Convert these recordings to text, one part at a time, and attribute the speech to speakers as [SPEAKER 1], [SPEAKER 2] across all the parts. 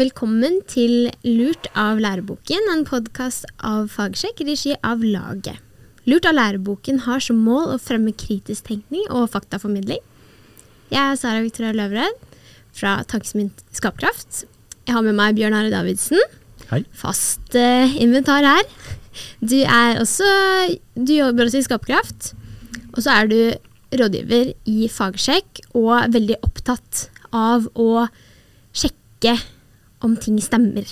[SPEAKER 1] Velkommen til Lurt av læreboken, en podkast av Fagsjekk i regi av Laget. Lurt av læreboken har som mål å fremme kritisk tenkning og faktaformidling. Jeg er Sara Victoria Løvred fra Tankesmint Skapkraft. Jeg har med meg Bjørn Are Davidsen.
[SPEAKER 2] Hei.
[SPEAKER 1] Fast uh, inventar her. Du, er også, du jobber også i Skapkraft. Og så er du rådgiver i Fagsjekk og veldig opptatt av å sjekke om ting stemmer.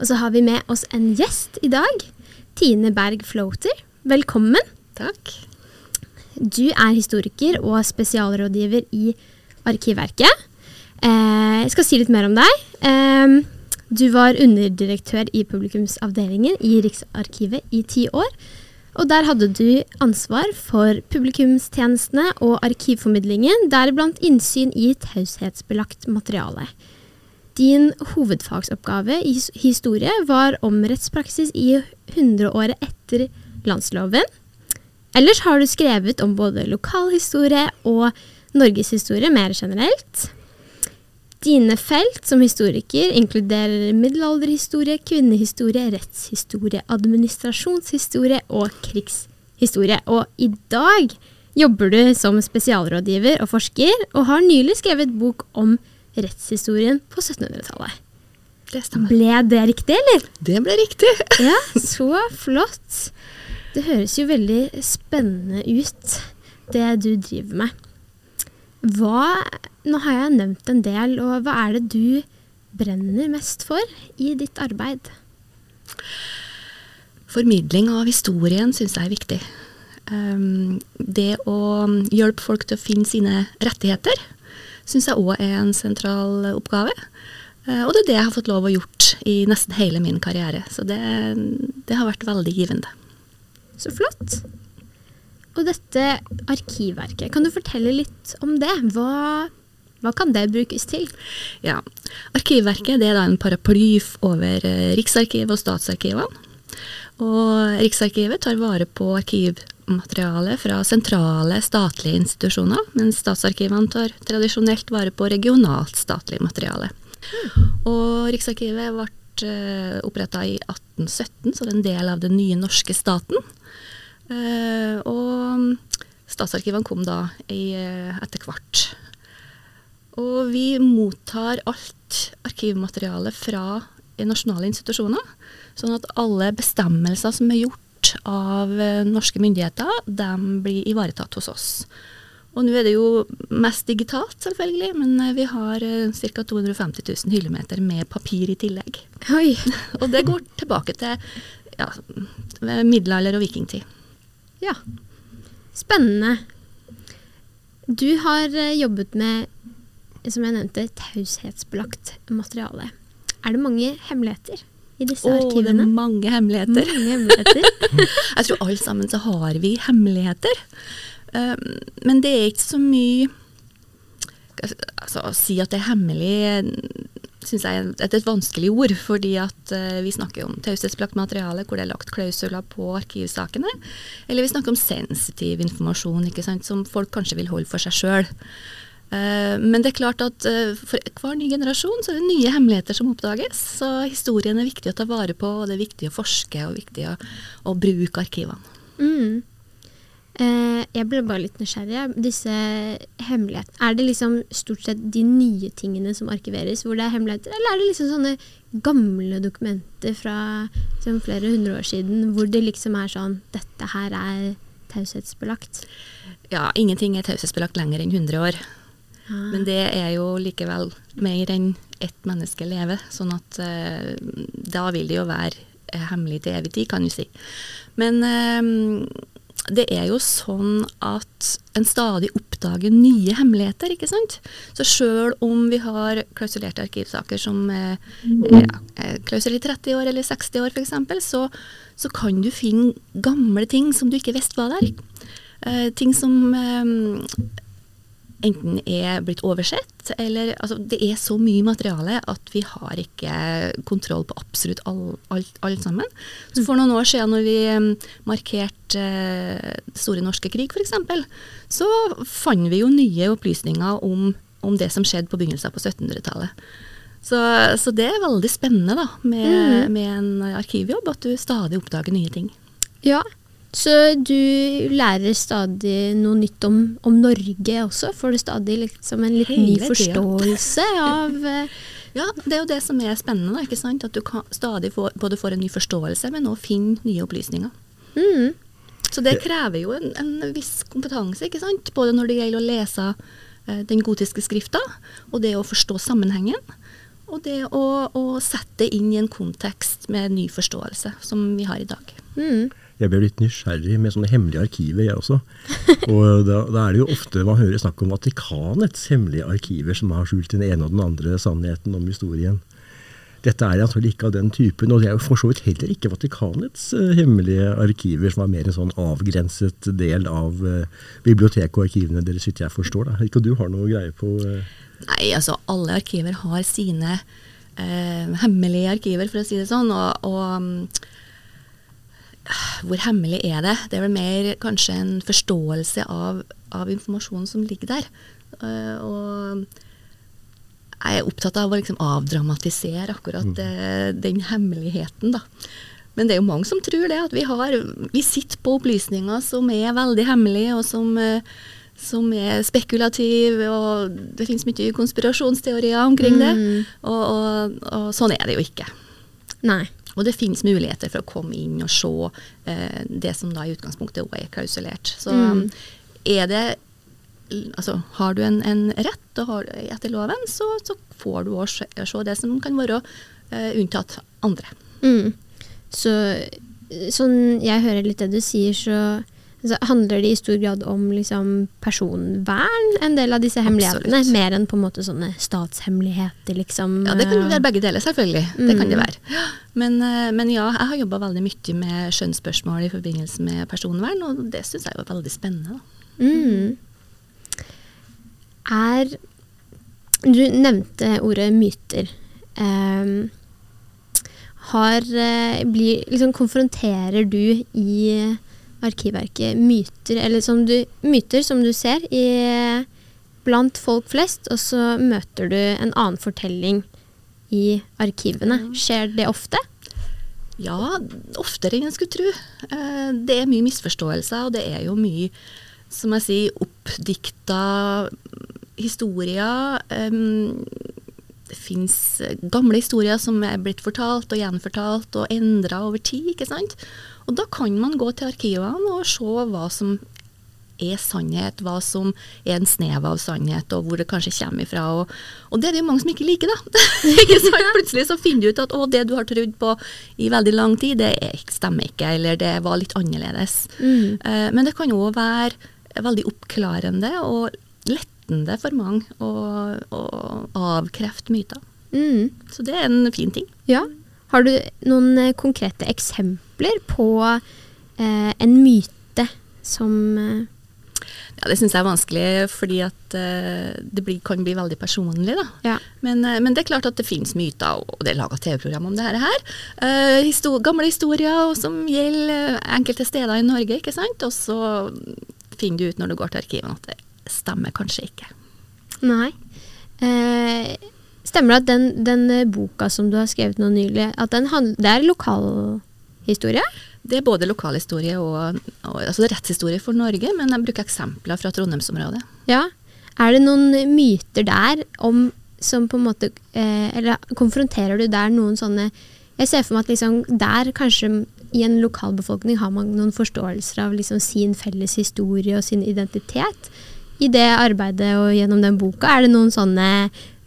[SPEAKER 1] Og så har vi med oss en gjest i dag. Tine Berg Floater. Velkommen.
[SPEAKER 3] Takk.
[SPEAKER 1] Du er historiker og spesialrådgiver i Arkivverket. Eh, jeg skal si litt mer om deg. Eh, du var underdirektør i publikumsavdelingen i Riksarkivet i ti år. Og der hadde du ansvar for publikumstjenestene og arkivformidlingen, deriblant innsyn i taushetsbelagt materiale. Din hovedfagsoppgave i historie var om rettspraksis i 100-året etter landsloven. Ellers har du skrevet om både lokalhistorie og norgeshistorie mer generelt. Dine felt som historiker inkluderer middelalderhistorie, kvinnehistorie, rettshistorie, administrasjonshistorie og krigshistorie. Og i dag jobber du som spesialrådgiver og forsker, og har nylig skrevet bok om rettshistorien på 1700-tallet.
[SPEAKER 3] Det stemmer.
[SPEAKER 1] Ble det riktig, eller?
[SPEAKER 3] Det ble riktig.
[SPEAKER 1] Ja, så flott. Det høres jo veldig spennende ut, det du driver med. Hva Nå har jeg nevnt en del, og hva er det du brenner mest for i ditt arbeid?
[SPEAKER 3] Formidling av historien syns jeg er viktig. Um, det å hjelpe folk til å finne sine rettigheter syns jeg òg er en sentral oppgave. Uh, og det er det jeg har fått lov å gjort i nesten hele min karriere. Så det, det har vært veldig givende.
[SPEAKER 1] Så flott. Og dette arkivverket, kan du fortelle litt om det? Hva, hva kan det brukes til?
[SPEAKER 3] Ja, Arkivverket det er en paraply over eh, Riksarkivet og statsarkivene. Og Riksarkivet tar vare på arkivmateriale fra sentrale statlige institusjoner, mens statsarkivene tar tradisjonelt vare på regionalt statlig materiale. Og Riksarkivet ble uh, oppretta i 1817, så det er en del av den nye norske staten. Uh, og statsarkivene kom da uh, etter hvert. Og vi mottar alt arkivmateriale fra nasjonale institusjoner. Sånn at alle bestemmelser som er gjort av uh, norske myndigheter, de blir ivaretatt hos oss. Og nå er det jo mest digitalt, selvfølgelig, men uh, vi har ca. 250 000 hyllemeter med papir i tillegg.
[SPEAKER 1] Oi.
[SPEAKER 3] og det går tilbake til ja, middelalder og vikingtid.
[SPEAKER 1] Ja. Spennende. Du har jobbet med, som jeg nevnte, taushetsbelagt materiale. Er det mange hemmeligheter i disse
[SPEAKER 3] Åh,
[SPEAKER 1] arkivene?
[SPEAKER 3] det er mange hemmeligheter.
[SPEAKER 1] Mange hemmeligheter.
[SPEAKER 3] jeg tror alle sammen så har vi hemmeligheter. Um, men det er ikke så mye altså, Å si at det er hemmelig syns jeg er et vanskelig ord, fordi at uh, vi snakker om taushetsbelagt materiale hvor det er lagt klausuler på arkivsakene. Eller vi snakker om sensitiv informasjon ikke sant, som folk kanskje vil holde for seg sjøl. Uh, men det er klart at uh, for hver ny generasjon så er det nye hemmeligheter som oppdages. Så historien er viktig å ta vare på, og det er viktig å forske og viktig å, å bruke arkivene.
[SPEAKER 1] Mm. Eh, jeg ble bare litt nysgjerrig. Disse hemmelighetene, Er det liksom stort sett de nye tingene som arkiveres, hvor det er hemmeligheter, eller er det liksom sånne gamle dokumenter fra flere hundre år siden, hvor det liksom er sånn Dette her er taushetsbelagt?
[SPEAKER 3] Ja, ingenting er taushetsbelagt lenger enn 100 år.
[SPEAKER 1] Ah.
[SPEAKER 3] Men det er jo likevel mer enn ett menneske lever, sånn at eh, da vil det jo være uh, hemmelig til evig tid, kan du si. Men eh, det er jo sånn at en stadig oppdager nye hemmeligheter, ikke sant. Så sjøl om vi har klausulerte arkivsaker som er ja, klausul i 30 år eller 60 år f.eks., så, så kan du finne gamle ting som du ikke visste var der. ting som enten er blitt oversett, eller altså, Det er så mye materiale at vi har ikke kontroll på absolutt alt alt, alt sammen. Så For noen år siden når vi um, markerte eh, store norske krig f.eks., så fant vi jo nye opplysninger om, om det som skjedde på begynnelsen på 1700-tallet. Så, så, det er veldig spennende da, med, mm. med, en arkivjobb, at du stadig oppdager nye ting.
[SPEAKER 1] Ja, så du lærer stadig noe nytt om, om Norge også? Får du stadig liksom en litt ny forståelse av uh,
[SPEAKER 3] Ja, det er jo det som er spennende. Da, ikke sant? At du kan, stadig får, både får en ny forståelse, men også finner nye opplysninger. Mm. Så det krever jo en, en, viss kompetanse, ikke sant? både når det gjelder å lese uh, den gotiske skrifta, og det å forstå sammenhengen. Og det å, å sette det inn i en kontekst med ny forståelse, som vi har i dag. Mm
[SPEAKER 2] jeg ble litt nysgjerrig med sånne hemmelige arkiver, jeg også. Og da, da, er det jo ofte man hører snakk om Vatikanets hemmelige arkiver som har skjult den ene og den andre sannheten om historien. Dette er antagelig ikke av den typen, og det er jo for så vidt heller ikke Vatikanets uh, hemmelige arkiver, som er mer en sånn avgrenset del av uh, biblioteket og arkivene deres, så jeg forstår. da. Ikke du har noe greie på uh...
[SPEAKER 3] Nei, altså alle arkiver har sine hemmelige arkiver, for å si det sånn. og, og um, hvor hemmelig er det? Det er vel mer kanskje en forståelse av, av informasjonen som ligger der. Uh, og jeg er opptatt av å liksom avdramatisere akkurat mm. uh, den hemmeligheten, da. Men det er jo mange som tror det, at vi, har, vi sitter på opplysninger som er veldig hemmelige, og som, uh, som er spekulative, og det finnes mye konspirasjonsteorier omkring mm. det. Og, og, og sånn er det jo ikke.
[SPEAKER 1] Nei.
[SPEAKER 3] Og det finnes muligheter for å komme inn og se eh, det som da i utgangspunktet òg er klausulert. Så mm. er det Altså, har du en, en rett har, etter loven, så, så får du òg se, se, det som kan være eh, unntatt andre.
[SPEAKER 1] Mm. Så sånn jeg hører litt det du sier, så så handler det i stor grad om liksom, personvern, en del av disse hemmelighetene. Absolutt. Mer enn på en måte sånne statshemmeligheter, liksom.
[SPEAKER 3] Ja, det kan jo være begge deler, selvfølgelig. Mm. Det kan det mm. være. Men, eh, men ja, jeg har jobba veldig mye med skjønnsspørsmål i forbindelse med personvern, og det syns jeg er veldig spennende.
[SPEAKER 1] Mm. Er Du nevnte ordet myter. Um, har, eh, blir, liksom, konfronterer du i Arkivverket myter, eller som du, myter som du ser i, blant folk flest, og så møter du en annen fortelling i arkivene. Skjer det ofte?
[SPEAKER 3] Ja, oftere enn en skulle tro. Eh, det er mye misforståelser, og det er jo mye, som jeg sier, oppdikta historier. Det fins gamle historier som er blitt fortalt og gjenfortalt og endra over tid, ikke sant. Og da kan man gå til arkivene og se hva som er sannhet, hva som er en snev av sannhet, og hvor det kanskje kommer ifra. Og, og det er det jo mange som ikke liker, da. Plutselig så finner du ut at å, det du har trodd på i veldig lang tid, det stemmer ikke, eller det var litt annerledes. Mm. Uh, men det kan òg være veldig oppklarende og lettende for mange å, å avkrefte myter. Mm. Så det er en fin ting.
[SPEAKER 1] Ja. Har du noen eh, konkrete eksempler på eh, en myte som eh
[SPEAKER 3] ja, Det syns jeg er vanskelig, fordi at uh, det blir, kan bli veldig personlig. da.
[SPEAKER 1] Ja.
[SPEAKER 3] Men, uh, men, det er klart at det finnes myter, og det er laga TV-program om det her. Uh, histor gamle historier som gjelder enkelte steder i Norge, ikke sant. Og så finner du ut når du går til arkivene at det stemmer kanskje ikke.
[SPEAKER 1] Nei. Eh, Stemmer det at den, den, eh, boka som du har skrevet nå nylig, at den handler, det er lokalhistorie?
[SPEAKER 3] Det er både lokalhistorie og, og altså rettshistorie for Norge, men jeg bruker eksempler fra Trondheimsområdet.
[SPEAKER 1] Ja. Er det noen myter der om som på en måte eh, Eller konfronterer du der noen sånne Jeg ser for meg at liksom der kanskje i en lokalbefolkning har man noen forståelser av liksom sin felles historie og sin identitet. I det arbeidet og gjennom den boka, er det noen sånne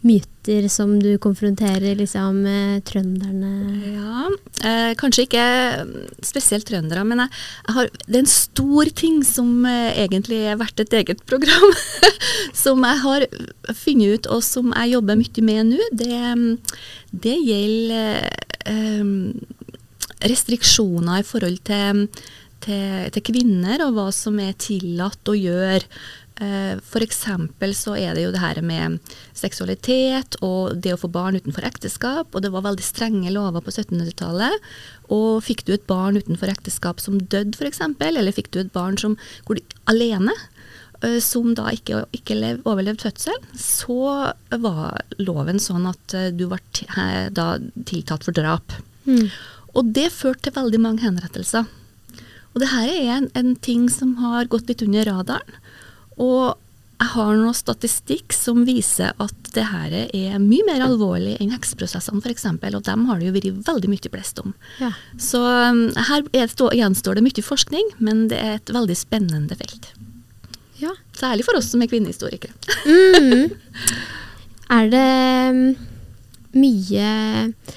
[SPEAKER 1] myter som du konfronterer liksom, trønderne?
[SPEAKER 3] Ja, eh, kanskje ikke spesielt trøndere, men jeg, jeg har, det er en stor ting som eh, egentlig er verdt et eget program. som jeg har funnet ut, og som jeg jobber mye med nå. Det, det gjelder eh, restriksjoner i forhold til, til, til kvinner, og hva som er tillatt å gjøre Eh, F.eks. så er det jo det her med seksualitet og det å få barn utenfor ekteskap. Og det var veldig strenge lover på 1700-tallet. Og fikk du et barn utenfor ekteskap som døde f.eks., eller fikk du et barn som hvor du, alene, eh, som da ikke, ikke lev, overlevde fødsel, så var loven sånn at eh, du var eh, da tiltalt for drap.
[SPEAKER 1] Mm.
[SPEAKER 3] Og det førte til veldig mange henrettelser. Og det her er en, en ting som har gått litt under radaren. Og jeg har noe statistikk som viser at det her er mye mer alvorlig enn hekseprosessene f.eks., og dem har det jo vært veldig mye blest om.
[SPEAKER 1] Ja.
[SPEAKER 3] Så um, her er, stå, gjenstår det mye forskning, men det er et veldig spennende felt.
[SPEAKER 1] ja.
[SPEAKER 3] Særlig for oss som er kvinnehistorikere.
[SPEAKER 1] Mm. Er det mm, mye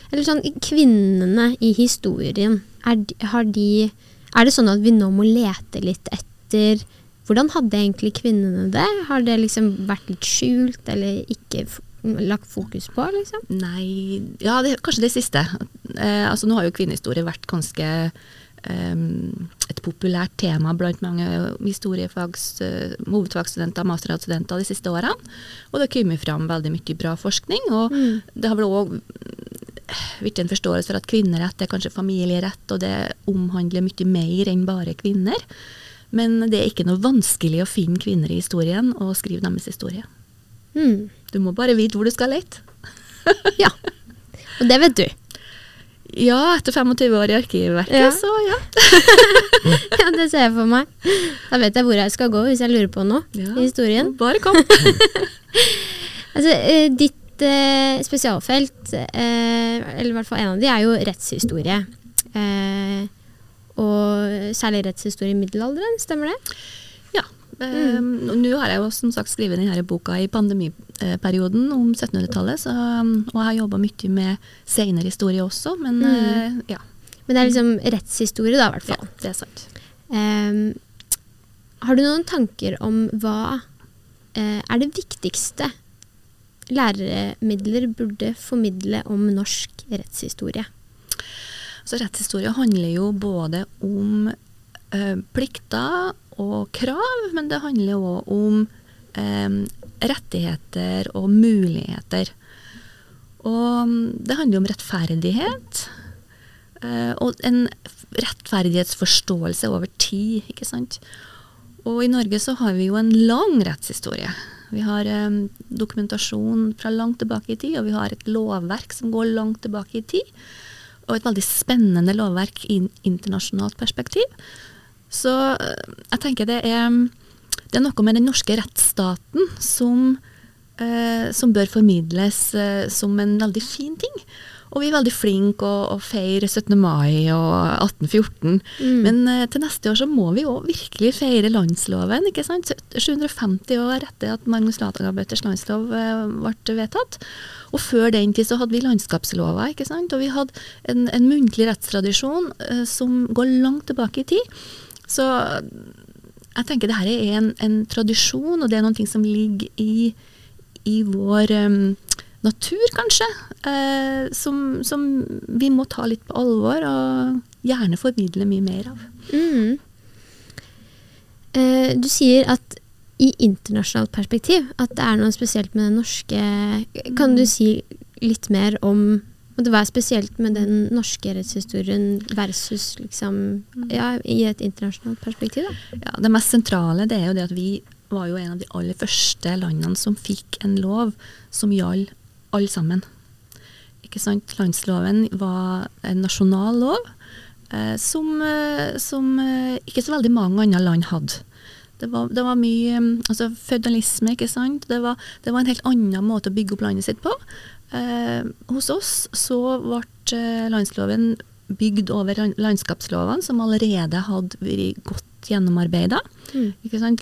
[SPEAKER 1] Eller sånn kvinnene i historien, er, har de Er det sånn at vi nå må lete litt etter Hvordan hadde egentlig kvinnene det? Har det liksom vært litt skjult, eller ikke lagt fokus på, liksom?
[SPEAKER 3] Nei Ja, det, kanskje det siste. Eh, altså Nå har jo kvinnehistorie vært ganske eh, et populært tema blant mange historiefags, eh, hovedfagsstudenter og mastergradsstudenter de siste årene. Og det har kommet fram veldig mye bra forskning. Og
[SPEAKER 1] Mm.
[SPEAKER 3] det har vel òg blitt en forståelse for at kvinnerett er kanskje familierett, og det omhandler mye mer enn bare kvinner. Men det er ikke noe vanskelig å finne kvinner i historien og skrive deres historie.
[SPEAKER 1] Mm.
[SPEAKER 3] Du må bare vite hvor du skal lete.
[SPEAKER 1] Ja. Og det vet du.
[SPEAKER 3] Ja, etter 25 år i Arkivverket,
[SPEAKER 1] Ja.
[SPEAKER 3] så ja.
[SPEAKER 1] Ja, det ser jeg for meg. Da vet jeg hvor jeg skal gå hvis jeg lurer på noe
[SPEAKER 3] ja.
[SPEAKER 1] i historien.
[SPEAKER 3] Bare kom.
[SPEAKER 1] Altså, eh, ditt eh, spesialfelt, eh, eller i hvert fall en av de, er jo rettshistorie. Eh, og særlig rettshistorie i middelalderen, stemmer det?
[SPEAKER 3] ja. Um, Nå har jeg jo som sagt skrevet denne boka i pandemiperioden om 1700-tallet, um, og jeg har jobba mye med senere historie også, men eh, ja.
[SPEAKER 1] Men det er liksom rettshistorie, da, i hvert
[SPEAKER 3] ja. Det er sant.
[SPEAKER 1] Um, har du noen tanker om hva uh, er det viktigste læremidler burde formidle om norsk rettshistorie?
[SPEAKER 3] Så rettshistorie handler jo både om eh, plikter og krav, men det handler òg om eh, rettigheter og muligheter. Og det handler om rettferdighet. eh, og en rettferdighetsforståelse over tid, ikke sant. Og i Norge så har vi jo en lang rettshistorie. Vi har eh, dokumentasjon fra langt tilbake i tid, og vi har et lovverk som går langt tilbake i tid. Og et veldig spennende lovverk i in- internasjonalt perspektiv. Så eh, jeg tenker det er, det er noe med den norske rettsstaten som, eh, som bør formidles eh, som en veldig fin ting. Og vi er veldig flinke å, og feire 17. mai og 1814.
[SPEAKER 1] Mm.
[SPEAKER 3] Men uh, til neste år så må vi òg virkelig feire landsloven. ikke sant? 750 år etter at Magnus Lagabøters landslov uh, ble vedtatt. Og før den tid så hadde vi landskapslover, ikke sant? og vi hadde en, en muntlig rettstradisjon uh, som går langt tilbake i tid. Så jeg tenker det her er en, en tradisjon, og det er noe som ligger i, i vår em, natur, kanskje, eh, som, som vi må ta litt på alvor og gjerne formidle mye mer av.
[SPEAKER 1] Mm. Eh, du sier at i internasjonalt perspektiv at det er noe spesielt med den norske Kan du si litt mer om og det var spesielt med den norske rettshistorien versus liksom Ja, i et internasjonalt perspektiv, da.
[SPEAKER 3] Ja, det mest sentrale det er jo det at vi var jo en av de aller første landene som fikk en lov som gjaldt alle sammen. Ikke sant? Landsloven var en nasjonal lov eh, som, eh, som eh, ikke så veldig mange andre land hadde. Det var, det var mye mm, altså føydalisme, ikke sant. Det var, det var en helt annen måte å bygge opp landet sitt på. Eh, hos oss så ble eh, landsloven bygd over landskapslovene, som allerede hadde vært godt gjennomarbeida.
[SPEAKER 1] Mm.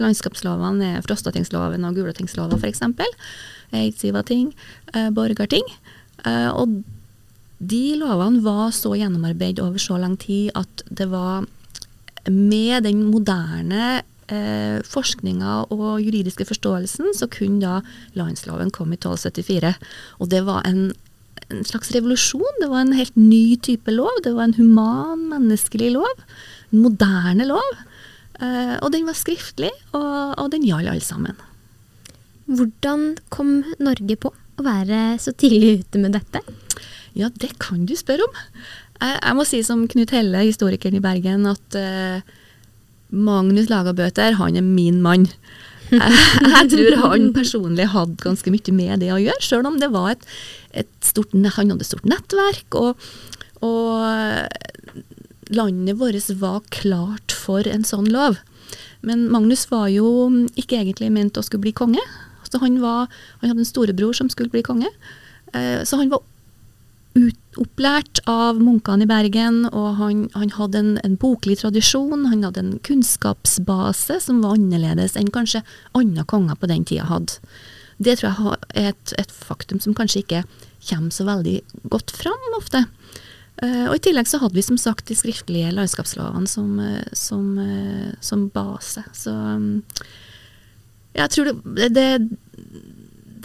[SPEAKER 3] Landskapslovene er Frostatingsloven og Gulatingsloven f.eks. Eidsivating, eh, Borgarting. Eh, og de lovene var så gjennomarbeidet over så lang tid at det var med den moderne eh, forskninga og juridiske forståelsen, så kunne da landsloven komme i 1274. Og det var en, en slags revolusjon. Det var en helt ny type lov. Det var en human, menneskelig lov. En moderne lov. Eh, og den var skriftlig, og, og den gjaldt alle sammen.
[SPEAKER 1] Hvordan kom Norge på å være så tidlig ute med dette?
[SPEAKER 3] Ja, det kan du spørre om. Jeg, jeg må si som Knut Helle, historikeren i Bergen, at eh, Magnus Lagabøter, han er min mann. jeg, jeg tror han personlig hadde ganske mye med det å gjøre, sjøl om det var et, et stort, han hadde et stort nettverk. og, og landet vårt var klart for en sånn lov. Men Magnus var jo ikke egentlig ment å skulle bli konge. Så han, var, han hadde en storebror som skulle bli konge. Eh, så han var ut, opplært av munkene i Bergen, og han, han hadde en, en, boklig tradisjon. Han hadde en kunnskapsbase som var annerledes enn kanskje andre konger på den tida hadde. Det tror jeg er et, et faktum som kanskje ikke kommer så veldig godt fram ofte. Uh, og I tillegg så hadde vi som sagt de skriftlige landskapslovene som, uh, som, uh, som, base. Så um, jeg tror det, det,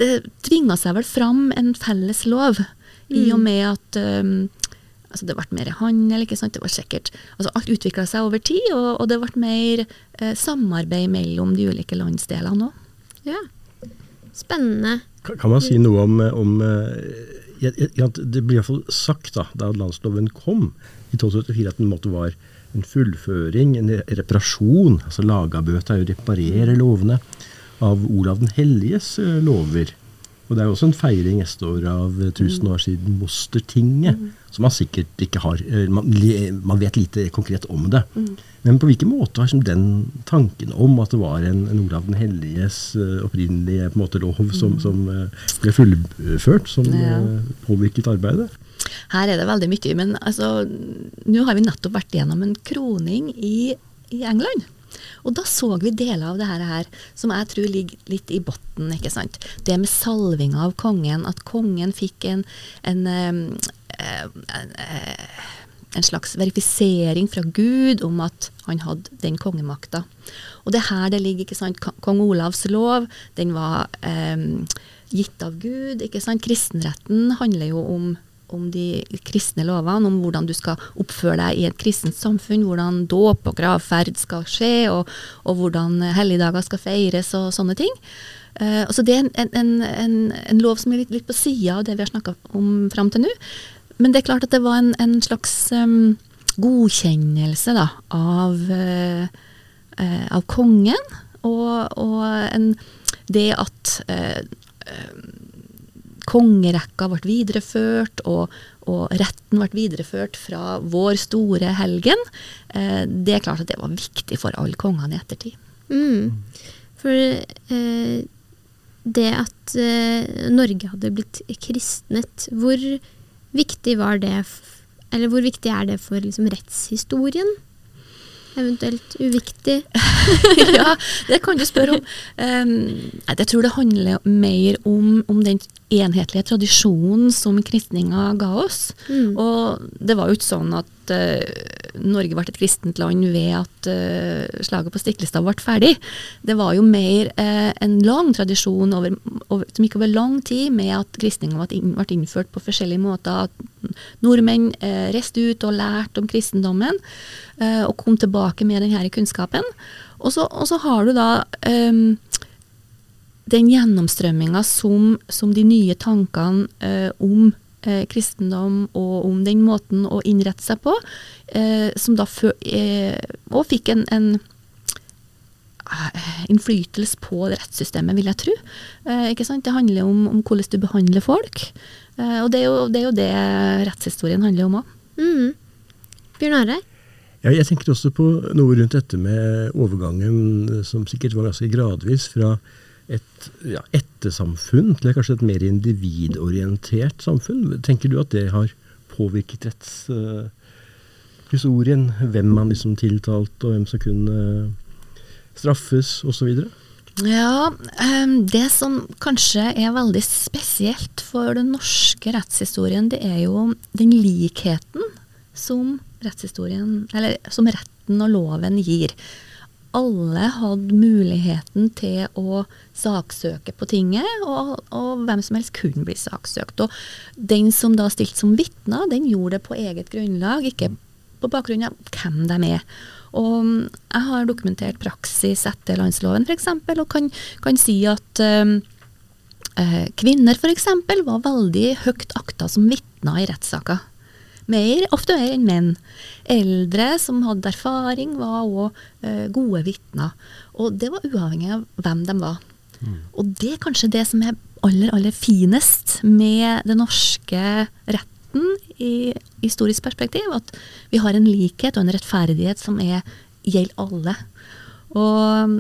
[SPEAKER 3] det tvinga seg vel fram en felles lov, mm. i og mm. med at um, altså det ble mer handel. ikke sant? Det var sikkert, altså Alt utvikla seg over tid, og, og det ble mer samarbeid mellom de ulike landsdelene òg.
[SPEAKER 1] Ja. Spennende.
[SPEAKER 2] Kan, kan, man si noe om, om jeg, ble Det blir iallfall sagt da, da landsloven kom i 1274 at den måtte var en fullføring, en reparasjon. altså Lagabøta er jo reparere lovene av Olav den helliges uh, lover. Og Det er jo også en feiring neste år av 1000 år siden Mostertinget, mm. som man sikkert ikke har eh, man, man, vet lite konkret om det. Mm. Men på hvilken måte har den tanken om at det var en, en Olav den helliges uh, opprinnelige måte, lov som, mm. som uh, ble fullført, som ja. påvirket arbeidet?
[SPEAKER 3] Her er det veldig mye. Men altså, nå har vi nettopp vært gjennom en kroning i, i England. Og da så vi deler av det her som jeg tror ligger litt i bunnen. Det med salvinga av kongen, at kongen fikk en, en, en, en slags verifisering fra Gud om at han hadde den kongemakta. Og det her det ligger, ikke sant, Kong Olavs lov, den var eh, gitt av Gud. ikke sant, Kristenretten handler jo om om de kristne lovene, om hvordan du skal oppføre deg i et kristent samfunn, hvordan dåp og gravferd skal skje, og, og hvordan helligdager skal feires og sånne ting. Uh, så Det er en, en, en, en, lov som er litt, litt på sida av det vi har snakka om fram til nå. Men det er klart at det var en, slags um, godkjennelse da, av, uh, uh, av kongen, og, og det at kongerekka ble videreført, og, og, retten ble videreført fra vår store helgen, eh, det er klart at det var viktig for alle kongene i ettertid.
[SPEAKER 1] Mm. For eh, det at eh, Norge hadde blitt kristnet, hvor viktig var det Eller hvor viktig er det for liksom, rettshistorien? Eventuelt uviktig?
[SPEAKER 3] ja, det kan du spørre om. Um, jeg tror det handler mer om, om den enhetlige tradisjonen som kristninga ga oss. Mm. Og det var jo ikke sånn at uh, Norge ble et kristent land ved at uh, slaget på Stiklestad ble ferdig. Det var jo mer uh, en lang tradisjon over, over, som gikk over lang tid med at kristninga ble, inn, ble, innført på forskjellige måter. At nordmenn reiste ut og lærte om kristendommen, og kom tilbake med denne kunnskapen. Og så, og så har du da um, den gjennomstrømminga som, som, de nye tankene eh, om eh, kristendom og om den måten å innrette seg på, eh, som da før, eh, og fikk en, en eh, innflytelse på rettssystemet, vil jeg tro. Eh, ikke sant? Det handler om, om hvordan du behandler folk. og det er, jo, det er, jo, det rettshistorien handler om òg.
[SPEAKER 1] Mm. Bjørn Are?
[SPEAKER 2] Ja, jeg tenker også på noe rundt dette med overgangen, som sikkert var ganske gradvis, fra et ja, ettersamfunn til kanskje et mer individorientert samfunn. Tenker du at det har påvirket rettshistorien? Uh, hvem man liksom tiltalte, og hvem som kunne straffes, osv.?
[SPEAKER 3] Ja, um, det som kanskje er veldig spesielt for den norske rettshistorien, det er jo den likheten som som retten og loven gir alle hadde muligheten til å saksøke på tinget, og, og, hvem som helst kunne bli saksøkt. Og den som da stilte som vitner, den gjorde det på eget grunnlag, ikke på bakgrunn av hvem de er. Og jeg har dokumentert praksis etter landsloven f.eks., og kan, kan, si at øh, kvinner f.eks. var veldig høyt akta som vitner i rettssaker. Mer, ofte mer enn menn. Eldre som hadde erfaring, var òg eh, gode vitner. Og det var uavhengig av hvem de var. Og det er kanskje det som er aller, aller finest med den norske retten i historisk perspektiv. At vi har en likhet og en rettferdighet som er, gjelder alle. Og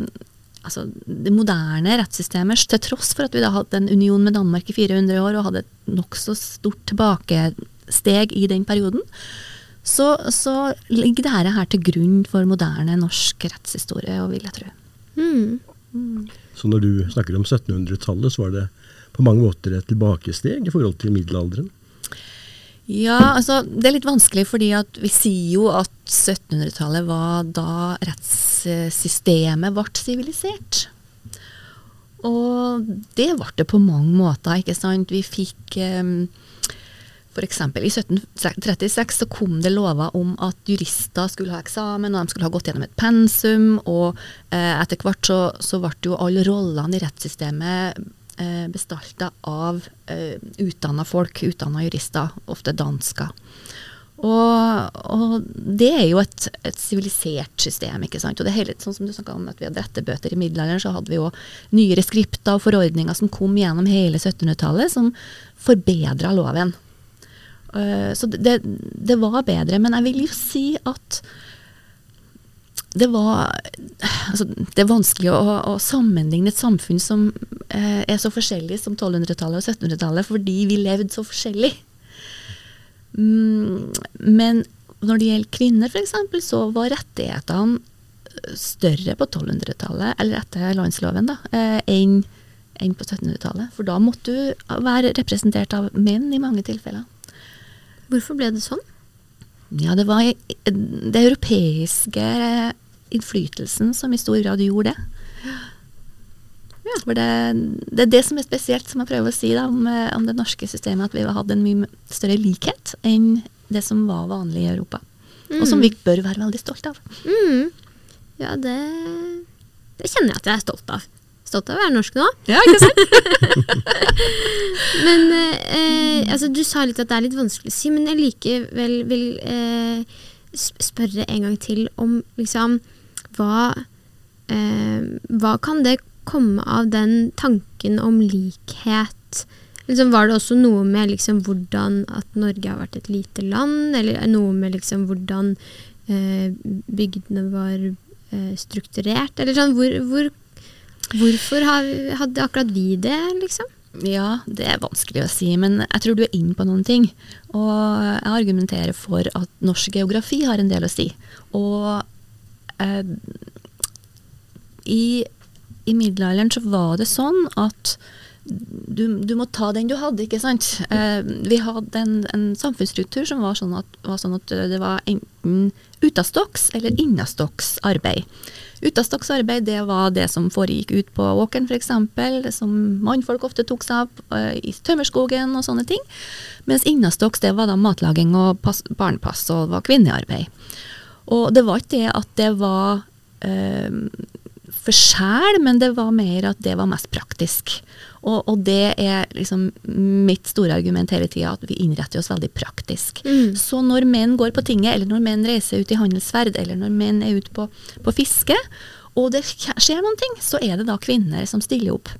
[SPEAKER 3] altså, det moderne rettssystemet, til tross for at vi da hadde en union med Danmark i 400 år og hadde et nokså stort tilbakesteg i den perioden, så, så ligger dette her til grunn for moderne norsk rettshistorie, vil jeg tro.
[SPEAKER 1] Mm.
[SPEAKER 2] Så når du snakker om 1700-tallet, så var det på mange måter et tilbakesteg i forhold til middelalderen?
[SPEAKER 3] Ja, altså det er litt vanskelig fordi at vi sier jo at 1700-tallet var da rettssystemet ble sivilisert. Og det ble det på mange måter, ikke sant. Vi fikk um, F.eks. i 1736 så kom det lover om at jurister skulle ha eksamen, og de skulle ha gått gjennom et pensum. Og eh, etter hvert så, så ble jo alle rollene i rettssystemet eh, bestalta av eh, utdanna folk, utdanna jurister, ofte dansker. Og, og, det er jo et, sivilisert system. ikke sant? Og det er hele, sånn som du om at Vi hadde rettebøter i middelalderen, så hadde vi jo nyere skripter og forordninger som kom gjennom hele 1700-tallet, som forbedra loven. Uh, så det, det, var bedre. Men jeg vil jo si at det var altså, Det er vanskelig å, å, sammenligne et samfunn som uh, er så forskjellig som 1200-tallet og 1700-tallet, fordi vi levde så forskjellig. Mm, men når det gjelder kvinner, f.eks., så var rettighetene større på 1200-tallet, eller etter landsloven, da, enn enn på 1700-tallet. For da måtte du være representert av menn i mange tilfeller.
[SPEAKER 1] Hvorfor ble det sånn?
[SPEAKER 3] Ja, det var det europeiske innflytelsen som i stor grad gjorde det. Ja, for det, det, er det som er spesielt, som jeg prøver å si da, om, om, det norske systemet, at vi har hatt en mye større likhet enn det som var vanlig i Europa. Mm. Og som mm. vi bør være veldig stolt av.
[SPEAKER 1] Mm. Ja, det, det kjenner jeg at jeg er stolt av stolt av å være norsk nå.
[SPEAKER 3] Ja, ikke sant?
[SPEAKER 1] men eh, altså, du sa litt at det er litt vanskelig å si, men jeg likevel vil eh, spørre en gang til om liksom hva, eh, hva kan det komme av den tanken om likhet? Liksom, var det også noe med liksom, hvordan at Norge har vært et lite land, eller noe med liksom, hvordan eh, bygdene var eh, strukturert? Eller sånn, hvor, hvor Hvorfor hadde akkurat vi det, liksom?
[SPEAKER 3] Ja, det er vanskelig å si, men jeg tror du er inne på noen ting. Og jeg argumenterer for at norsk geografi har en del å si. Og eh, i, i, middelalderen så var det sånn at du, du, må ta den du hadde, ikke sant. Eh, vi hadde en, en, samfunnsstruktur som var sånn, at, var sånn at det var enten utastokks eller innastoks arbeid. Utastokksarbeid det var det som foregikk ut på åkeren f.eks., som mannfolk ofte tok seg av uh, i tømmerskogen og sånne ting. Mens innastoks det var da matlaging og pass, barnepass og var kvinnearbeid. Og det var ikke det at det var eh, for sjæl, men det var mer at det var mest praktisk. Og, og, det er liksom mitt store argument hele tida, at vi innretter oss veldig praktisk. Mm. Så når menn går på tinget, eller når menn reiser ut i handelsferd, eller når menn er ute på, på, fiske, og det skjer noen ting, så er det da kvinner som stiller opp.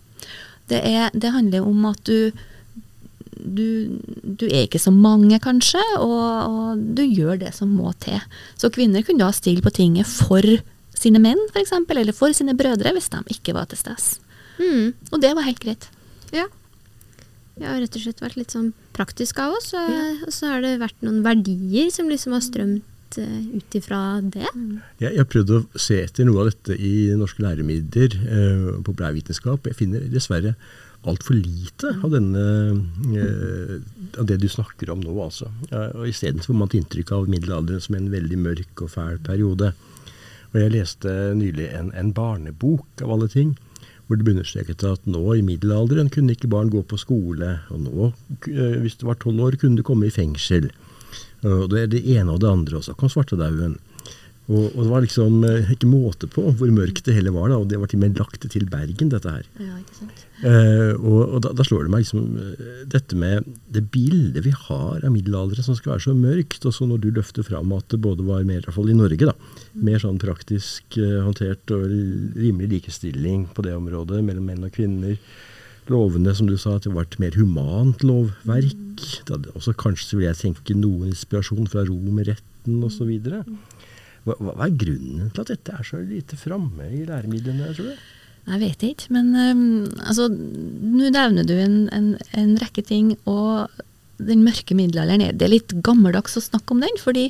[SPEAKER 3] Det, er, det handler om at du, du, du er ikke så mange, kanskje, og, og, du gjør det som må til. Så kvinner kunne da stille på tinget for sine menn, f.eks., eller for sine brødre, hvis de ikke var til stede. Mm. Og det var helt greit.
[SPEAKER 1] Ja. Vi har rett og slett vært litt sånn praktisk av oss, og, ja. og så har det vært noen verdier som liksom har strømt uh, ut ifra det. Mm.
[SPEAKER 2] Jeg, jeg har prøvd å se etter noe av dette i norske læremidler, uh, populærvitenskap. Jeg finner dessverre altfor lite av, denne, uh, av det du snakker om nå, altså. Uh, og Isteden får man et inntrykk av middelalderen som en veldig mørk og fæl periode. Og jeg leste nylig en, en barnebok, av alle ting hvor det ble understreket at nå i middelalderen kunne ikke barn gå på skole, og nå, eh, hvis du var tolv år, kunne du komme i fengsel. Og det er det ene og det andre, og så kom svartedauden. Og, og det var liksom eh, ikke måte på hvor mørkt det hele var. da, og Det var til og med lagt til Bergen, dette her.
[SPEAKER 3] Ja, ikke sant.
[SPEAKER 2] Eh, og og da, da slår det meg liksom eh, dette med det bildet vi har av middelalderen som skal være så mørkt. Og så når du løfter fram at det både var mer, i hvert fall i Norge, da, mer sånn praktisk eh, håndtert og rimelig likestilling på det området mellom menn og kvinner. Lovene, som du sa, at det var et mer humant lovverk. Det hadde også kanskje vil jeg tenke noe inspirasjon fra romerretten osv. Hva, hva hva er grunnen til at dette er så lite framme i læremidlene, tror du?
[SPEAKER 3] Jeg vet ikke, men um, altså, nå nevner du en, en, en rekke ting, og den mørke middelalderen er Det litt gammeldags å snakke om den, fordi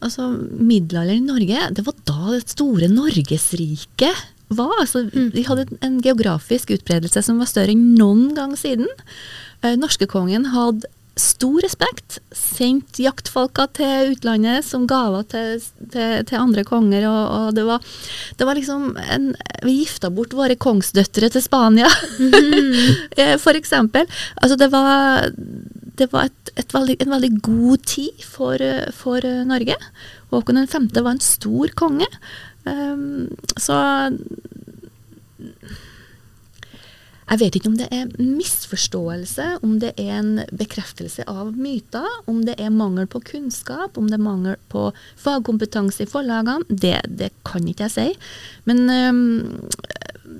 [SPEAKER 3] altså, middelalderen i Norge, det var da det store Norgesriket var. Altså, Vi hadde en- en geografisk utbredelse som var større enn noen gang siden. Eh, Norskekongen hadde stor respekt, sendt jaktfolka til utlandet som gaver til, til, til andre konger, og, og det, var, det var liksom en, Vi gifta bort våre kongsdøtre til Spania, mm. for eksempel. Altså det var, det var et, et veldig, en veldig god tid for, for Norge. Håkon 5. var en stor konge. Um, så jeg vet ikke om det er misforståelse, om det er en bekreftelse av myter, om det er mangel på kunnskap, om det er mangel på fagkompetanse i forlagene. Det, det kan ikke jeg si. Men øhm,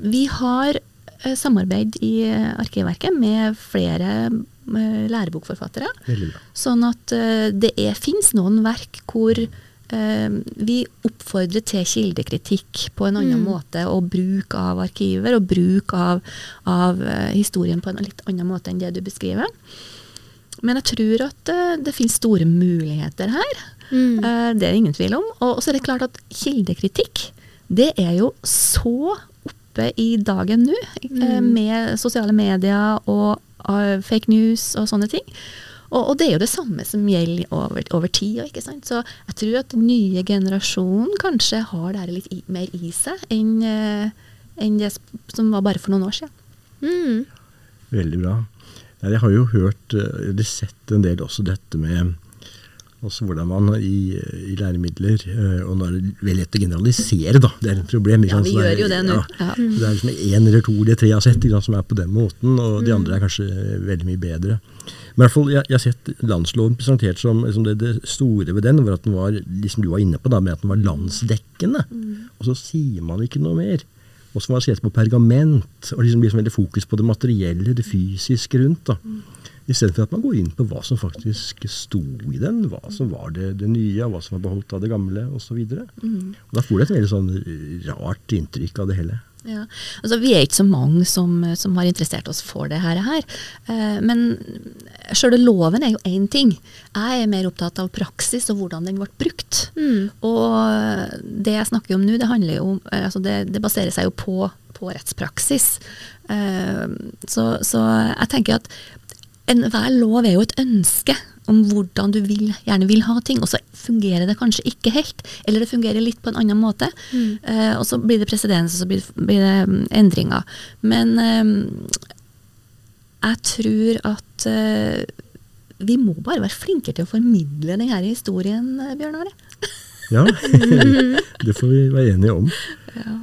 [SPEAKER 3] vi har øh, samarbeid i Arkivverket med flere øh, lærebokforfattere. Sånn at øh, det fins noen verk hvor eh, vi oppfordrer til kildekritikk på en annen måte, og bruk av arkiver, og bruk av, av eh, historien på en litt annen måte enn det du beskriver. Men jeg tror at eh, det finnes store muligheter her.
[SPEAKER 1] Mm.
[SPEAKER 3] Eh, det er det ingen tvil om. Og så er det klart at kildekritikk, det er jo så oppe i dagen nå, mm. med sosiale medier og eh, fake news og sånne ting. Og, og det er jo det samme som gjelder over, over tid. Ikke sant? Så jeg tror at den nye generasjonen kanskje har det her litt i, mer i seg enn eh, enn det som var bare for noen år siden.
[SPEAKER 1] Mm.
[SPEAKER 2] Veldig bra. Jeg har jo hørt, eh, eller sett en del også dette med altså hvordan man i, i læremidler eh, Og nå er det veldig lett å generalisere, da. Det er et problem.
[SPEAKER 3] Ja, vi gjør jo det nå.
[SPEAKER 2] Ja. Det er liksom én eller to eller tre jeg har sett som er på den måten, og de andre er kanskje veldig mye bedre. Men i hvert fall, jeg, jeg har sett landsloven presentert som, som det, det store ved den, var at den var liksom du var inne på da, med at den var landsdekkende. Og så sier man ikke noe mer. Og så var det sett på pergament, og liksom blir så veldig fokus på det materielle, det fysiske rundt. da. Istedenfor at man går inn på hva som faktisk sto i den, hva som var det, det nye, hva som var beholdt av det gamle osv. Mm. Da får du et veldig sånn rart inntrykk av det hele.
[SPEAKER 3] Ja. Altså, vi er ikke så mange som, som har interessert oss for det her. her. Eh, men sjøle loven er jo én ting. Jeg er mer opptatt av praksis og hvordan den ble brukt.
[SPEAKER 1] Mm.
[SPEAKER 3] Og det jeg snakker om nå, det handler jo om eh, altså det, det baserer seg jo på, på rettspraksis. Eh, så, så jeg tenker at enhver lov er jo et ønske om hvordan du vil, gjerne vil ha ting, og så fungerer det kanskje ikke helt, eller det fungerer litt på en annen måte. Eh, og så blir det presedens, og så blir, blir det mm, endringer. Men eh, jeg tror at eh, vi må bare være flinkere til å formidle denne historien, eh, Bjørn Are.
[SPEAKER 2] Ja, det får vi være enige om. Ja.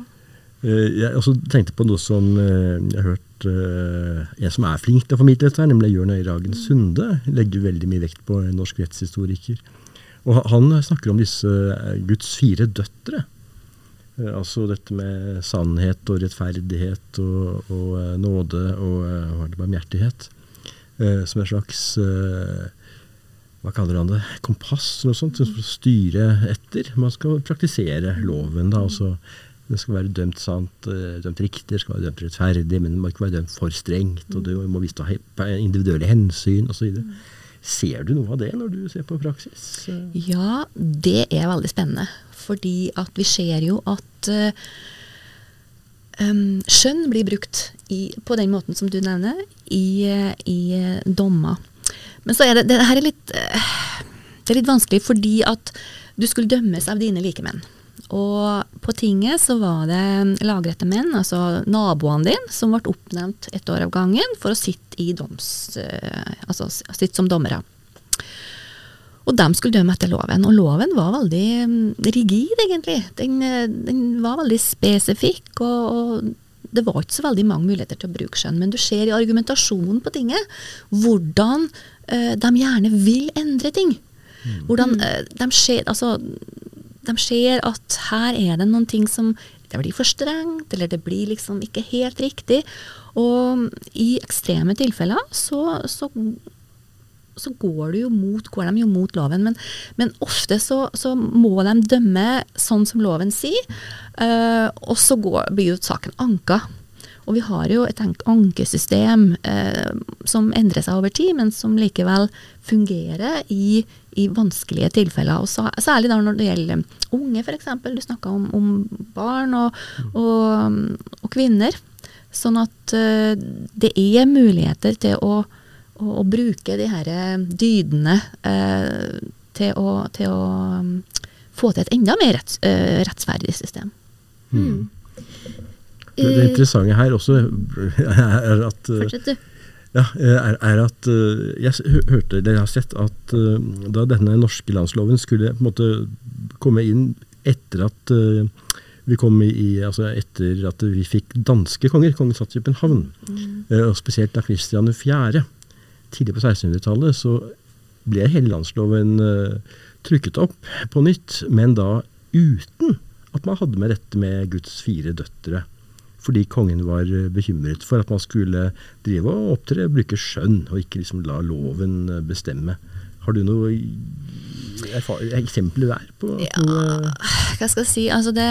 [SPEAKER 2] Jeg også tenkte på noe som eh, jeg har hørt eh, en som er flink til å formidle dette, her, nemlig Jørn Øyragen Sunde. Legger veldig mye vekt på en norsk rettshistoriker. Og han snakker om disse eh, Guds fire døtre. Eh, Altså dette med sannhet og rettferdighet og, og eh, nåde og eh, er barmhjertighet. Eh, Som en slags eh, hva kaller han det, kompass eller noe sånt, for å styre etter. Man skal praktisere loven. da, altså Det skal være dømt sant, eh, dømt riktig, det skal være dømt rettferdig, men det må ikke være dømt for strengt. og Du må vise individuelle hensyn osv. Ser du noe av det når du ser på praksis?
[SPEAKER 3] Ja, det er veldig spennende. Fordi at vi ser jo at eh, skjønn blir brukt i, på den måten som du nevner, i, i eh, dommer. Men så er det, det her er litt, det er litt vanskelig fordi at du skulle dømmes av dine likemenn. Og på tinget så var det lagrette menn, altså naboene dine, som ble oppnevnt ett år av gangen for å sitte i doms... eh, Altså sitte som dommere. Og de skulle dømme etter loven. Og loven var veldig mm, rigid, egentlig. Den, eh, den var veldig spesifikk, og, og det var ikke så veldig mange muligheter til å bruke skjønn. Men du ser i argumentasjonen på tinget hvordan uh, de gjerne vil endre ting. Hvordan uh, de, ser, altså, de ser at her er det noen ting som det blir for strengt, eller det blir liksom ikke helt riktig. Og i ekstreme tilfeller så, så så går, mot, går de jo mot loven. Men, men ofte så, så, må de dømme sånn som loven sier, uh, og så går, blir jo saken anka. Og vi har jo et ankesystem uh, som endrer seg over tid, men som likevel fungerer i, i vanskelige tilfeller. Og særlig da når det gjelder unge, f.eks. Du snakka om, om, barn og, og, og, kvinner. Sånn at uh, det er muligheter til å å, å bruke de her eh, dydene eh, til å, til å um, få til et enda mer retts, uh, rettsferdig system. Mm.
[SPEAKER 2] Det, det, interessante her også er at
[SPEAKER 1] Fortsett, du.
[SPEAKER 2] Ja, er, er, at Jeg hørte, eller har sett at da denne norske landsloven skulle på en måte komme inn etter at vi kom i, altså etter at vi fikk danske konger, kongen satt i København, mm. og spesielt da Kristian 4 tidlig på 1600-tallet så ble hele landsloven trykket opp på nytt, men da uten at man hadde med dette med Guds fire døtre. Fordi kongen var uh, bekymret for at man skulle drive og opptre, bruke skjønn, og ikke liksom la loven uh, bestemme. Har du noe eksempler der? På,
[SPEAKER 3] ja, hva skal jeg si. Altså det,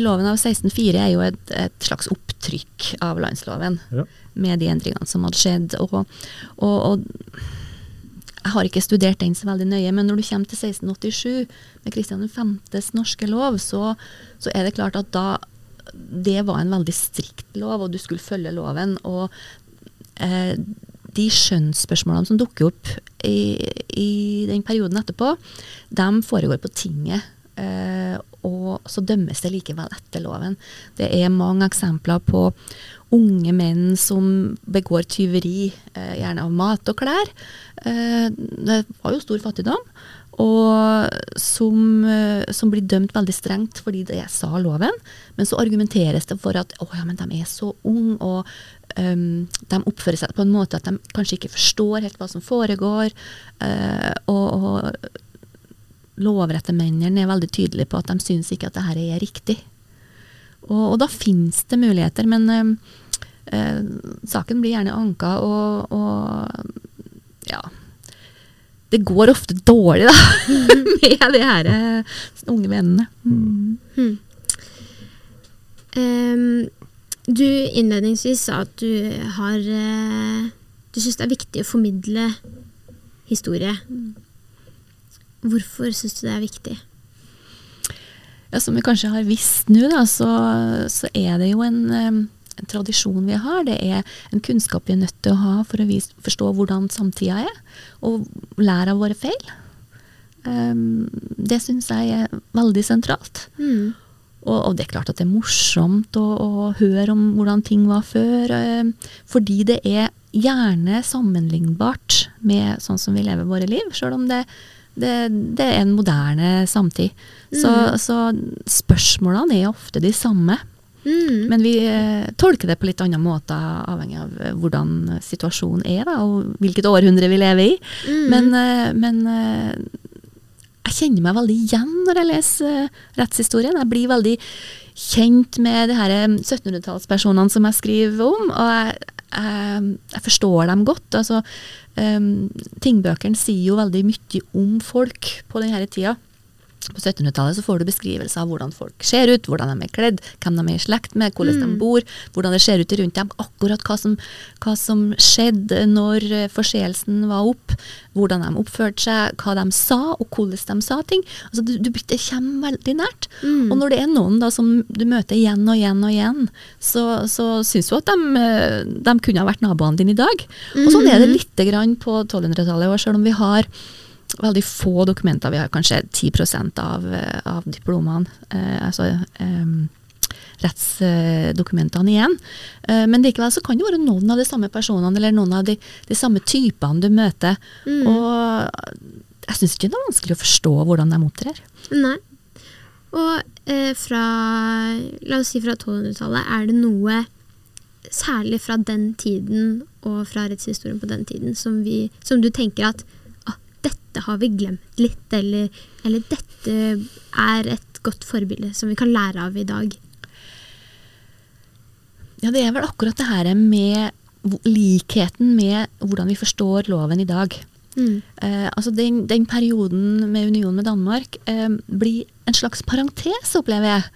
[SPEAKER 3] loven av 1604 er jo et, et, slags opptrykk av landsloven. Ja med de endringene som hadde skjedd. Og, og, og, jeg har ikke studert den så veldig nøye, men når du kommer til 1687 med Kristian 5.s norske lov, så, så, er det klart at da det var en veldig strikt lov, og du skulle følge loven. og eh, de skjønnsspørsmålene som dukker opp i, i, den perioden etterpå, de foregår på tinget. Eh, og så dømmes det likevel etter loven. Det er mange eksempler på unge menn som begår tyveri, eh, gjerne av mat og klær. Eh, det var jo stor fattigdom. Og som, eh, som, blir dømt veldig strengt fordi det sa loven. Men så argumenteres det for at å ja, men de er så unge, og um, de oppfører seg på en måte at de kanskje ikke forstår helt hva som foregår. Uh, og, og lovrettemennene er veldig tydelige på at de syns ikke at dette er riktig. Og, og da finnes det muligheter, men um, uh, saken blir gjerne anka, og, og ja det går ofte dårlig, da, med de her eh, unge vennene. Mm. Mm.
[SPEAKER 1] Um, du innledningsvis sa at du har uh, Du syns det er viktig å formidle historie. Hvorfor syns du det er viktig?
[SPEAKER 3] Ja, som vi kanskje har visst nå, da, så, så er det jo en um, en tradisjon vi har. Det er en kunnskap vi er nødt til å ha for å vise, forstå hvordan samtida er, og lære av våre feil. Um, det syns jeg er veldig sentralt. Mm. Og, og, det er klart at det er morsomt å, å høre om hvordan ting var før, um, fordi det er gjerne sammenlignbart med sånn som vi lever våre liv, sjøl om det, det, det, er en moderne samtid. Mm. Så, så spørsmålene er ofte de samme. Mm. Men vi eh, tolker det på litt andre måter, avhengig av eh, hvordan situasjonen er, da, og hvilket århundre vi lever i. Mm. Men, eh, men jeg kjenner meg veldig igjen når jeg leser rettshistorien. Jeg blir veldig kjent med de 1700-tallspersonene som jeg skriver om, og jeg, jeg, jeg forstår dem godt. altså um, Tingbøkene sier jo veldig mye om folk på denne tida. På 1700-tallet så får du beskrivelser av hvordan folk ser ut, hvordan de er kledd, hvem de er i slekt med, hvordan mm. de bor, hvordan det ser ut rundt dem, akkurat hva som, hva som skjedde når eh, forseelsen var opp, hvordan de oppførte seg, hva de sa, og hvordan de sa ting. Altså, du, du, det kommer veldig nært. Mm. Og når det er noen da som du møter igjen og igjen og igjen, så, så syns du at de, eh, de, kunne ha vært naboene dine i dag. Mm. Og sånn er det mm. lite grann på 1200-tallet, selv om vi har veldig få dokumenter. Vi har kanskje 10% av, eh, av diplomene, eh, altså eh, rettsdokumentene igjen. Eh, men likevel så kan det være noen av de samme personene eller noen av de, de samme typene du møter. Mm. Og jeg syns ikke det er vanskelig å forstå hvordan de opptrer.
[SPEAKER 1] Nei. Og eh, fra La oss si fra 1200-tallet, er det noe særlig fra den tiden og fra rettshistorien på den tiden som, vi, som du tenker at dette har vi glemt litt, eller, eller dette er et godt forbilde som vi kan lære av i dag?
[SPEAKER 3] Ja, det er vel akkurat det her med likheten med hvordan vi forstår loven i dag.
[SPEAKER 1] Mm.
[SPEAKER 3] Eh, altså den, den, perioden med unionen med Danmark eh, blir en slags parentes, opplever jeg.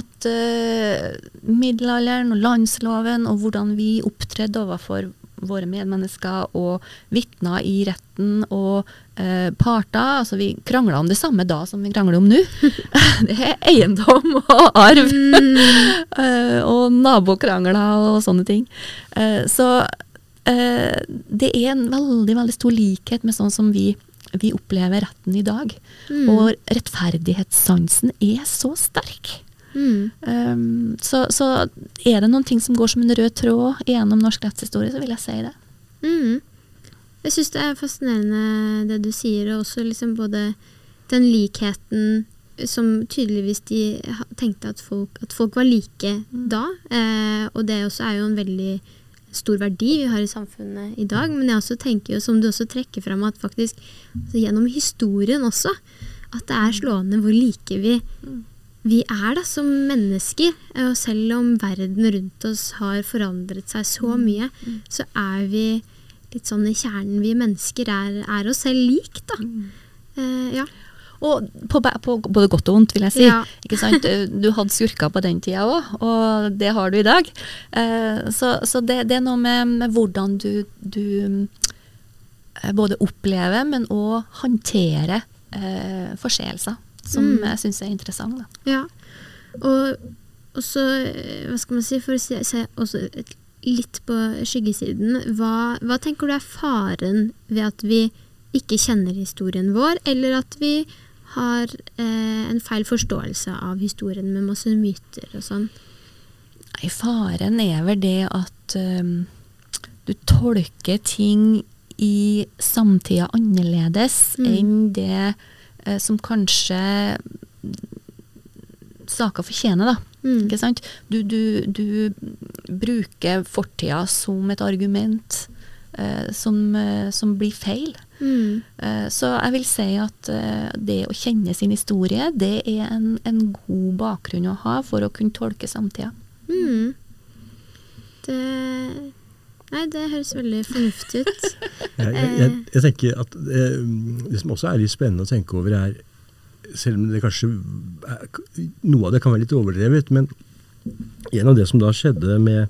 [SPEAKER 3] At eh, middelalderen og landsloven og hvordan vi opptredde overfor våre medmennesker og vitner i retten og eh, parter altså Vi krangla om det samme da som vi krangler om nå. det er eiendom og arv.
[SPEAKER 1] Mm.
[SPEAKER 3] eh, og nabokrangler og sånne ting. Eh, så eh, det er en veldig, veldig stor likhet med sånn som vi, vi opplever retten i dag.
[SPEAKER 1] Mm.
[SPEAKER 3] Og rettferdighetssansen er så sterk.
[SPEAKER 1] Mm.
[SPEAKER 3] Um, så, så, er det noen ting som går som en rød tråd gjennom norsk rettshistorie, så vil jeg si det.
[SPEAKER 1] Mm. Jeg syns det er fascinerende det du sier, og også liksom både den likheten som tydeligvis de tenkte at folk, at folk var like
[SPEAKER 3] Mm.
[SPEAKER 1] da. Eh, og det også er jo en veldig stor verdi vi har i samfunnet i dag. Men jeg også tenker jo, som du også trekker fram, at faktisk altså gjennom historien også, at det er slående hvor like vi vi er da som mennesker, og selv om verden rundt oss har forandret seg så mye, så er vi litt sånn i kjernen. Vi mennesker er, er oss selv lik, da. Eh, ja.
[SPEAKER 3] Og på, på både godt og vondt, vil jeg si.
[SPEAKER 1] Ja.
[SPEAKER 3] Ikke sant? Du hadde skurker på den tida òg, og det har du i dag. Eh, så så det, det er noe med, med hvordan du, du eh, både opplever, men òg håndterer eh, forseelser, som
[SPEAKER 1] Mm.
[SPEAKER 3] jeg syns er interessant. Da.
[SPEAKER 1] ja. Og, og så, eh, hva skal man si, for å se, se også litt på skyggesiden, hva, hva tenker du er faren ved at vi ikke kjenner historien vår, eller at vi har eh, en feil forståelse av historien med masse myter og sånn?
[SPEAKER 3] Nei, faren er vel det at um, du tolker ting i samtida annerledes
[SPEAKER 1] Mm.
[SPEAKER 3] enn det som kanskje saker fortjener, da.
[SPEAKER 1] Mm.
[SPEAKER 3] Ikke sant? Du, du, du bruker fortida som et argument eh, som, eh, som blir feil.
[SPEAKER 1] Mm.
[SPEAKER 3] Eh, så jeg vil si at eh, det å kjenne sin historie, det er en, en god bakgrunn å ha for å kunne tolke samtida.
[SPEAKER 1] Mm. Det Nei, det høres veldig fornuftig ut.
[SPEAKER 2] Jeg, jeg, jeg, jeg tenker at eh, Det som også er litt spennende å tenke over, er Selv om det kanskje er, Noe av det kan være litt overdrevet, men en av det som da skjedde med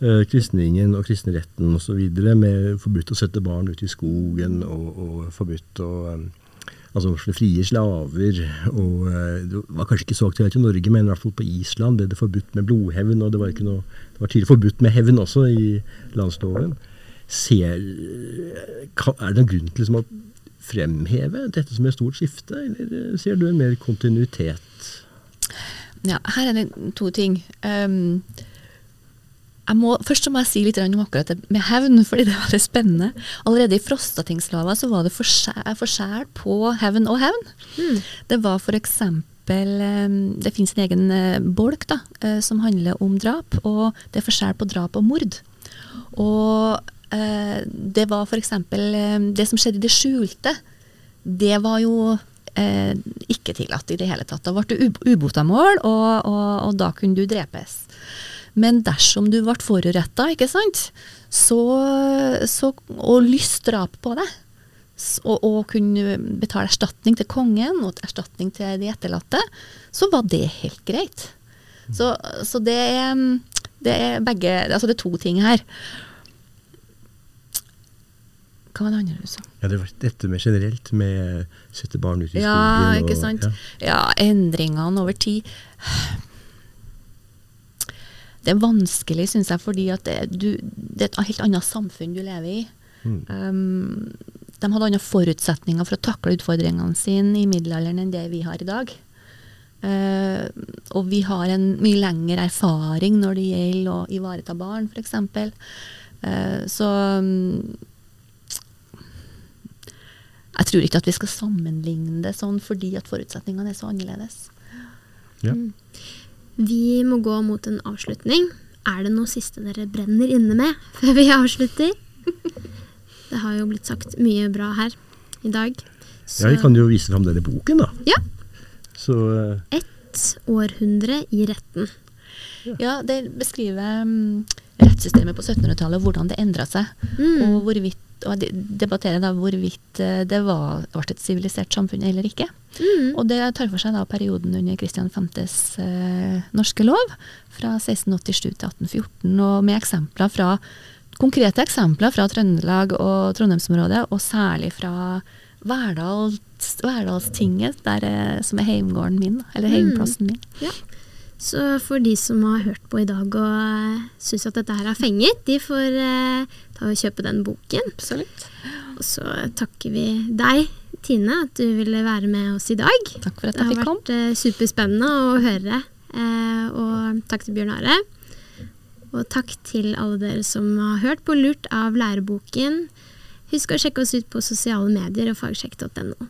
[SPEAKER 2] eh, kristningen og kristenretten osv., med forbudt å sette barn ut i skogen og, og forbudt å eh, Altså frie slaver. og eh, Det var kanskje ikke så aktuelt i Norge, men i hvert fall på Island ble det forbudt med blodhevn. og Det var, ikke noe, det var tidligere forbudt med hevn også i landsloven. Ser, kan, er det noen grunn til liksom å fremheve dette som et stort skifte, eller ser du en mer kontinuitet?
[SPEAKER 3] Ja, her er det to ting. Um, jeg må, først så må jeg si litt om akkurat det med hevn, fordi det var det spennende. Allerede i Frostatingslova så var det forskjell, forskjell på hevn og hevn.
[SPEAKER 1] Mm.
[SPEAKER 3] Det var for eksempel um, Det finnes en egen uh, bolk da, uh, som handler om drap, og det er forskjell på drap og mord. Og det var um, Det som skjedde i det skjulte, det var jo eh, ikke tillatt i det hele tatt. Da ble ubota ubotamål, og, og, og da kunne du drepes. Men dersom du ble foruretta, ikke sant, så, så, og lyst drap på deg, og, og kunne betale erstatning til kongen og erstatning til de etterlatte, så var det helt greit. Så, så det, er, det er begge Altså det er to ting her. Hva var det andre du sa?
[SPEAKER 2] Ja, det var dette med generelt, med sette barn ut i skogen.
[SPEAKER 3] Ja, ikke
[SPEAKER 2] og-
[SPEAKER 3] sant.
[SPEAKER 2] ja.
[SPEAKER 3] Ja, endringene over tid. Det er vanskelig, syns jeg, fordi at det, du, det er et helt annet samfunn du lever i.
[SPEAKER 2] Mm.
[SPEAKER 3] Um, de hadde andre forutsetninger for å takle utfordringene sine i middelalderen enn det vi har i dag. Uh, og vi har en mye lengre erfaring når det gjelder å ivareta barn, f.eks. Uh, så um, Jeg tror ikke at vi skal sammenligne det sånn fordi at forutsetningene er så annerledes.
[SPEAKER 2] Ja.
[SPEAKER 1] Vi må gå mot en avslutning. Er det noe siste dere brenner inne med før vi avslutter? Det har jo blitt sagt mye bra her i dag.
[SPEAKER 2] ja, vi kan jo vise fram denne boken, da.
[SPEAKER 1] Ja.
[SPEAKER 2] Så uh.
[SPEAKER 1] Ett århundre i retten.
[SPEAKER 3] Ja, det beskriver um, rettssystemet på 1700-tallet, hvordan det endra seg.
[SPEAKER 1] Mm.
[SPEAKER 3] Og hvorvidt og debattere da hvorvidt eh, det var, ble et sivilisert samfunn eller ikke.
[SPEAKER 1] Mm.
[SPEAKER 3] Og det tar for seg da perioden under Kristian 5.s eh, norske lov, fra 1687 til 1814, og med eksempler fra, konkrete eksempler fra Trøndelag og Trondheimsområdet, og særlig fra Verdals, Verdalstinget, der, eh, som er heimgården min, eller heimplassen min.
[SPEAKER 1] Ja. Så for de som har hørt på i dag og uh, syns at dette her har fenget, de får eh, ta og kjøpe den boken.
[SPEAKER 3] Absolutt.
[SPEAKER 1] Og så takker vi deg, Tine, at du ville være med oss i dag.
[SPEAKER 3] Takk for at
[SPEAKER 1] Det
[SPEAKER 3] jeg
[SPEAKER 1] har
[SPEAKER 3] fikk komme.
[SPEAKER 1] vært eh, superspennende å høre. Eh, og takk til Bjørn Are. Og takk til alle dere som har hørt på Lurt av læreboken. Husk å sjekke oss ut på sosiale medier og fagsjekk.no.